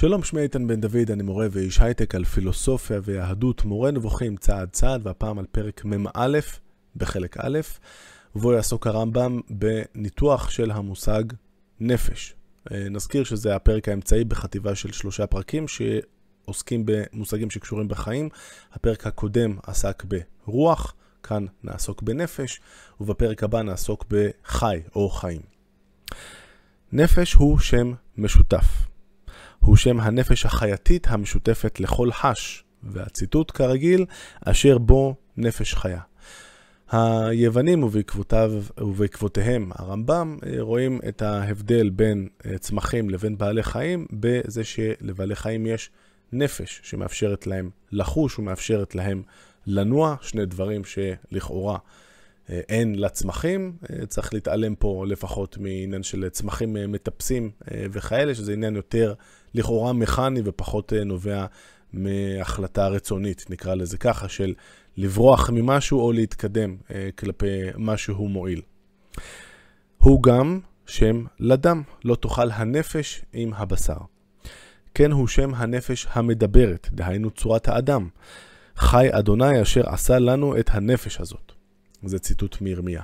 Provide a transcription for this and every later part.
שלום, שמי איתן בן דוד, אני מורה ואיש הייטק על פילוסופיה ויהדות, מורה נבוכים צעד צעד, והפעם על פרק מ"א בחלק א', ובו יעסוק הרמב"ם בניתוח של המושג נפש. אה, נזכיר שזה הפרק האמצעי בחטיבה של שלושה פרקים שעוסקים במושגים שקשורים בחיים. הפרק הקודם עסק ברוח, כאן נעסוק בנפש, ובפרק הבא נעסוק בחי או חיים. נפש הוא שם משותף. הוא שם הנפש החייתית המשותפת לכל חש, והציטוט כרגיל, אשר בו נפש חיה. היוונים ובעקבותיו, ובעקבותיהם הרמב"ם רואים את ההבדל בין צמחים לבין בעלי חיים בזה שלבעלי חיים יש נפש שמאפשרת להם לחוש ומאפשרת להם לנוע, שני דברים שלכאורה אין לצמחים, צריך להתעלם פה לפחות מעניין של צמחים מטפסים וכאלה, שזה עניין יותר לכאורה מכני ופחות נובע מהחלטה רצונית, נקרא לזה ככה, של לברוח ממשהו או להתקדם כלפי משהו מועיל. הוא גם שם לדם, לא תאכל הנפש עם הבשר. כן הוא שם הנפש המדברת, דהיינו צורת האדם. חי אדוני אשר עשה לנו את הנפש הזאת. זה ציטוט מירמיה.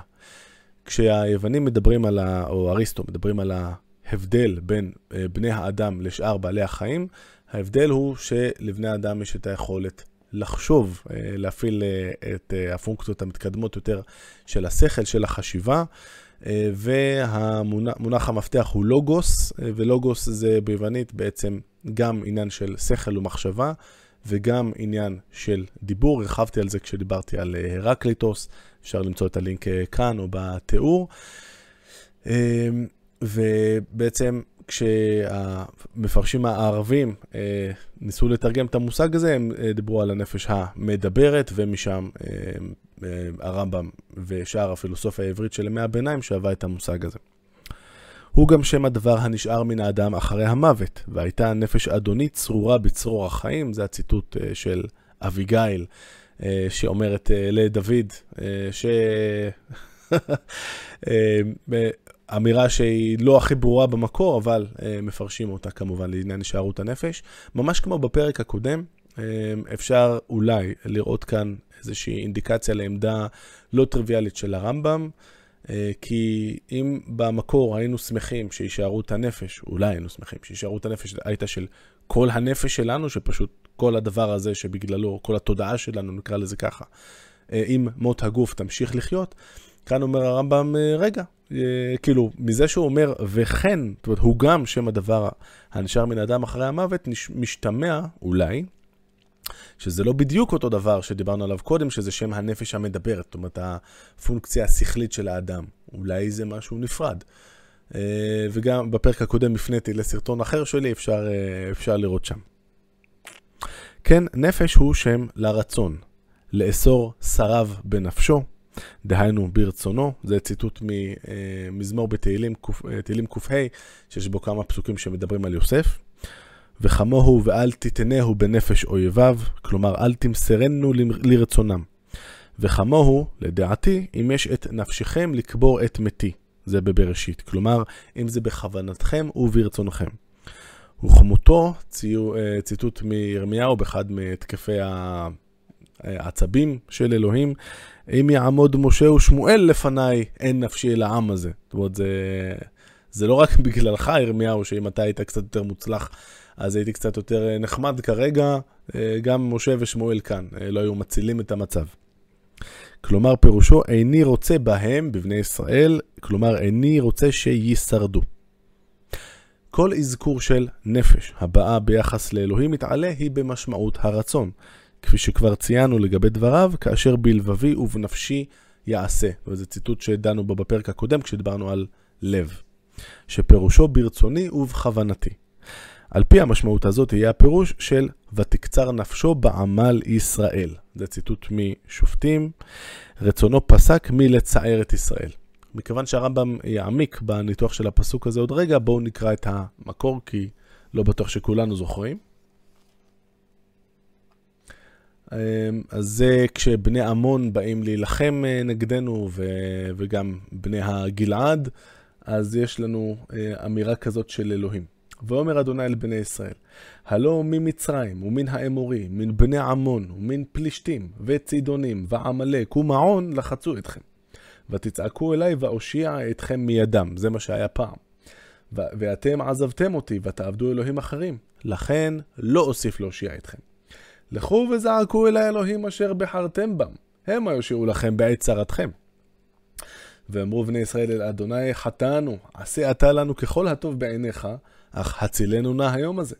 כשהיוונים מדברים על, ה, או אריסטו מדברים על ההבדל בין בני האדם לשאר בעלי החיים, ההבדל הוא שלבני האדם יש את היכולת לחשוב, להפעיל את הפונקציות המתקדמות יותר של השכל, של החשיבה, והמונח המפתח הוא לוגוס, ולוגוס זה ביוונית בעצם גם עניין של שכל ומחשבה, וגם עניין של דיבור, הרחבתי על זה כשדיברתי על הרקליטוס, אפשר למצוא את הלינק כאן או בתיאור. ובעצם כשהמפרשים הערבים ניסו לתרגם את המושג הזה, הם דיברו על הנפש המדברת, ומשם הרמב"ם ושאר הפילוסופיה העברית של ימי הביניים שאהבה את המושג הזה. הוא גם שם הדבר הנשאר מן האדם אחרי המוות, והייתה נפש אדונית צרורה בצרור החיים, זה הציטוט של אביגיל, שאומרת לדוד, ש... אמירה שהיא לא הכי ברורה במקור, אבל מפרשים אותה כמובן לעניין נשארות הנפש. ממש כמו בפרק הקודם, אפשר אולי לראות כאן איזושהי אינדיקציה לעמדה לא טריוויאלית של הרמב"ם. כי אם במקור היינו שמחים שישארות הנפש, אולי היינו שמחים שישארות הנפש הייתה של כל הנפש שלנו, שפשוט כל הדבר הזה שבגללו, כל התודעה שלנו, נקרא לזה ככה, אם מות הגוף תמשיך לחיות, כאן אומר הרמב"ם, רגע, כאילו, מזה שהוא אומר, וכן, זאת אומרת, הוא גם שם הדבר הנשאר מן האדם אחרי המוות, משתמע, אולי, שזה לא בדיוק אותו דבר שדיברנו עליו קודם, שזה שם הנפש המדברת, זאת אומרת, הפונקציה השכלית של האדם. אולי זה משהו נפרד. וגם בפרק הקודם הפניתי לסרטון אחר שלי, אפשר, אפשר לראות שם. כן, נפש הוא שם לרצון, לאסור שריו בנפשו, דהיינו ברצונו, זה ציטוט ממזמור בתהילים ק"ה, שיש בו כמה פסוקים שמדברים על יוסף. וכמוהו ואל תתנהו בנפש אויביו, כלומר אל תמסרנו לרצונם. וכמוהו, לדעתי, אם יש את נפשכם לקבור את מתי, זה בבראשית, כלומר, אם זה בכוונתכם וברצונכם. וכמותו, ציטוט מירמיהו באחד מתקפי העצבים של אלוהים, אם יעמוד משה ושמואל לפניי, אין נפשי אל העם הזה. זאת אומרת, זה, זה לא רק בגללך, ירמיהו, שאם אתה היית קצת יותר מוצלח, אז הייתי קצת יותר נחמד כרגע, גם משה ושמואל כאן, לא היו מצילים את המצב. כלומר, פירושו, איני רוצה בהם, בבני ישראל, כלומר, איני רוצה שישרדו. כל אזכור של נפש הבאה ביחס לאלוהים מתעלה היא במשמעות הרצון, כפי שכבר ציינו לגבי דבריו, כאשר בלבבי ובנפשי יעשה. וזה ציטוט שדנו בו בפרק הקודם כשדיברנו על לב, שפירושו ברצוני ובכוונתי. על פי המשמעות הזאת יהיה הפירוש של ותקצר נפשו בעמל ישראל. זה ציטוט משופטים, רצונו פסק מלצער את ישראל. מכיוון שהרמב"ם יעמיק בניתוח של הפסוק הזה עוד רגע, בואו נקרא את המקור, כי לא בטוח שכולנו זוכרים. אז זה כשבני עמון באים להילחם נגדנו, וגם בני הגלעד, אז יש לנו אמירה כזאת של אלוהים. ואומר אדוני אל בני ישראל, הלא ממצרים ומן האמורי, מן בני עמון ומן פלישתים וצידונים ועמלק ומעון לחצו אתכם. ותצעקו אליי ואושיע אתכם מידם, זה מה שהיה פעם. ואתם עזבתם אותי ותעבדו אלוהים אחרים, לכן לא אוסיף להושיע אתכם. לכו וזעקו אל האלוהים אשר בחרתם בם, המה יושיעו לכם בעת צרתכם. ואמרו בני ישראל אל אדוני חטאנו, עשה אתה לנו ככל הטוב בעיניך, אך הצילנו נא היום הזה.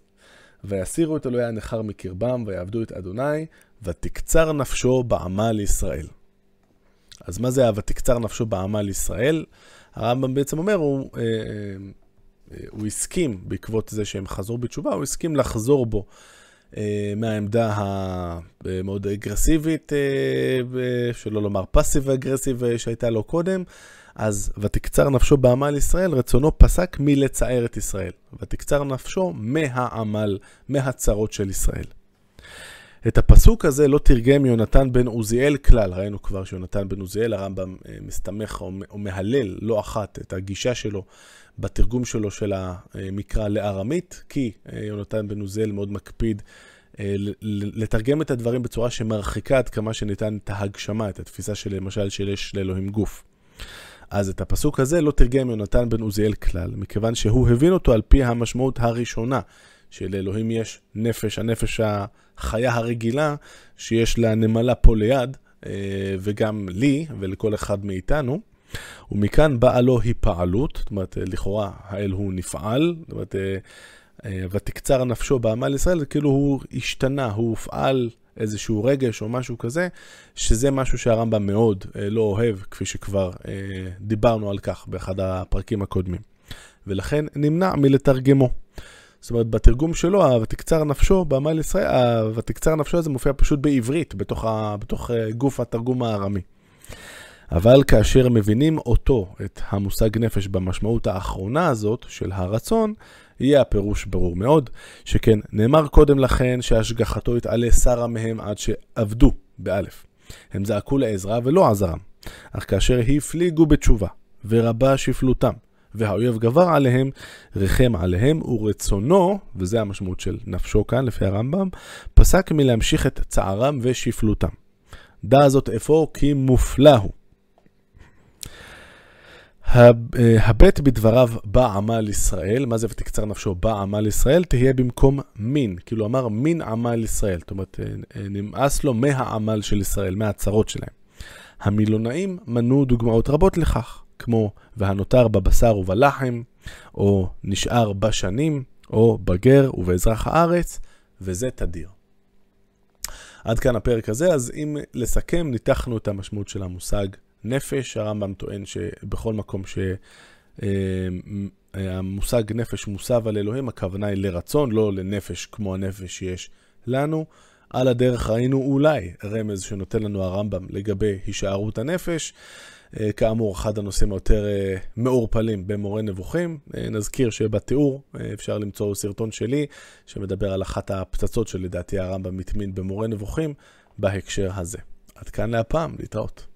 ויסירו את אלוהי הנכר מקרבם, ויעבדו את אדוני, ותקצר נפשו בעמל ישראל. אז מה זה ה"ותקצר נפשו בעמל ישראל"? הרמב"ם בעצם אומר, הוא, אה, אה, הוא הסכים, בעקבות זה שהם חזרו בתשובה, הוא הסכים לחזור בו אה, מהעמדה המאוד אגרסיבית, אה, שלא לומר פאסיב אגרסיב אה, שהייתה לו קודם. אז ותקצר נפשו בעמל ישראל, רצונו פסק מלצער את ישראל. ותקצר נפשו מהעמל, מהצרות של ישראל. את הפסוק הזה לא תרגם יונתן בן עוזיאל כלל. ראינו כבר שיונתן בן עוזיאל, הרמב"ם מסתמך או מהלל לא אחת את הגישה שלו בתרגום שלו של המקרא לארמית, כי יונתן בן עוזיאל מאוד מקפיד לתרגם את הדברים בצורה שמרחיקה עד כמה שניתן את ההגשמה, את התפיסה של למשל שיש לאלוהים גוף. אז את הפסוק הזה לא תרגם יונתן בן עוזיאל כלל, מכיוון שהוא הבין אותו על פי המשמעות הראשונה, שלאלוהים יש נפש, הנפש החיה הרגילה, שיש לה נמלה פה ליד, אה, וגם לי ולכל אחד מאיתנו. ומכאן באה לו היפעלות, זאת אומרת, לכאורה האל הוא נפעל, זאת אומרת, אה, אה, ותקצר נפשו בעמל ישראל, כאילו הוא השתנה, הוא הופעל איזשהו רגש או משהו כזה, שזה משהו שהרמב"ם מאוד אה, לא אוהב, כפי שכבר אה, דיברנו על כך באחד הפרקים הקודמים. ולכן נמנע מלתרגמו. זאת אומרת, בתרגום שלו, ותקצר נפשו בעמל ישראל, ותקצר נפשו הזה מופיע פשוט בעברית, בתוך, ה, בתוך גוף התרגום הארמי. אבל כאשר מבינים אותו, את המושג נפש במשמעות האחרונה הזאת של הרצון, יהיה הפירוש ברור מאוד, שכן נאמר קודם לכן שהשגחתו יתעלה שרה מהם עד שעבדו, באלף. הם זעקו לעזרה ולא עזרם, אך כאשר הפליגו בתשובה, ורבה שפלותם, והאויב גבר עליהם, ריחם עליהם, ורצונו, וזה המשמעות של נפשו כאן לפי הרמב"ם, פסק מלהמשיך את צערם ושפלותם. דע זאת אפוא כי מופלא הוא. הבט בדבריו בא עמל ישראל, מה זה ותקצר נפשו בא עמל ישראל, תהיה במקום מין, כאילו אמר מין עמל ישראל, זאת אומרת אה, אה, נמאס לו מהעמל של ישראל, מהצרות שלהם. המילונאים מנו דוגמאות רבות לכך, כמו והנותר בבשר ובלחם, או נשאר בשנים, או בגר ובאזרח הארץ, וזה תדיר. עד כאן הפרק הזה, אז אם לסכם, ניתחנו את המשמעות של המושג נפש, הרמב"ם טוען שבכל מקום שהמושג אה, נפש מוסב על אלוהים, הכוונה היא לרצון, לא לנפש כמו הנפש שיש לנו. על הדרך ראינו אולי רמז שנותן לנו הרמב"ם לגבי הישארות הנפש. אה, כאמור, אחד הנושאים היותר אה, מעורפלים במורה נבוכים. נזכיר שבתיאור אפשר למצוא סרטון שלי שמדבר על אחת הפצצות שלדעתי הרמב"ם מטמין במורה נבוכים בהקשר הזה. עד כאן להפעם, להתראות.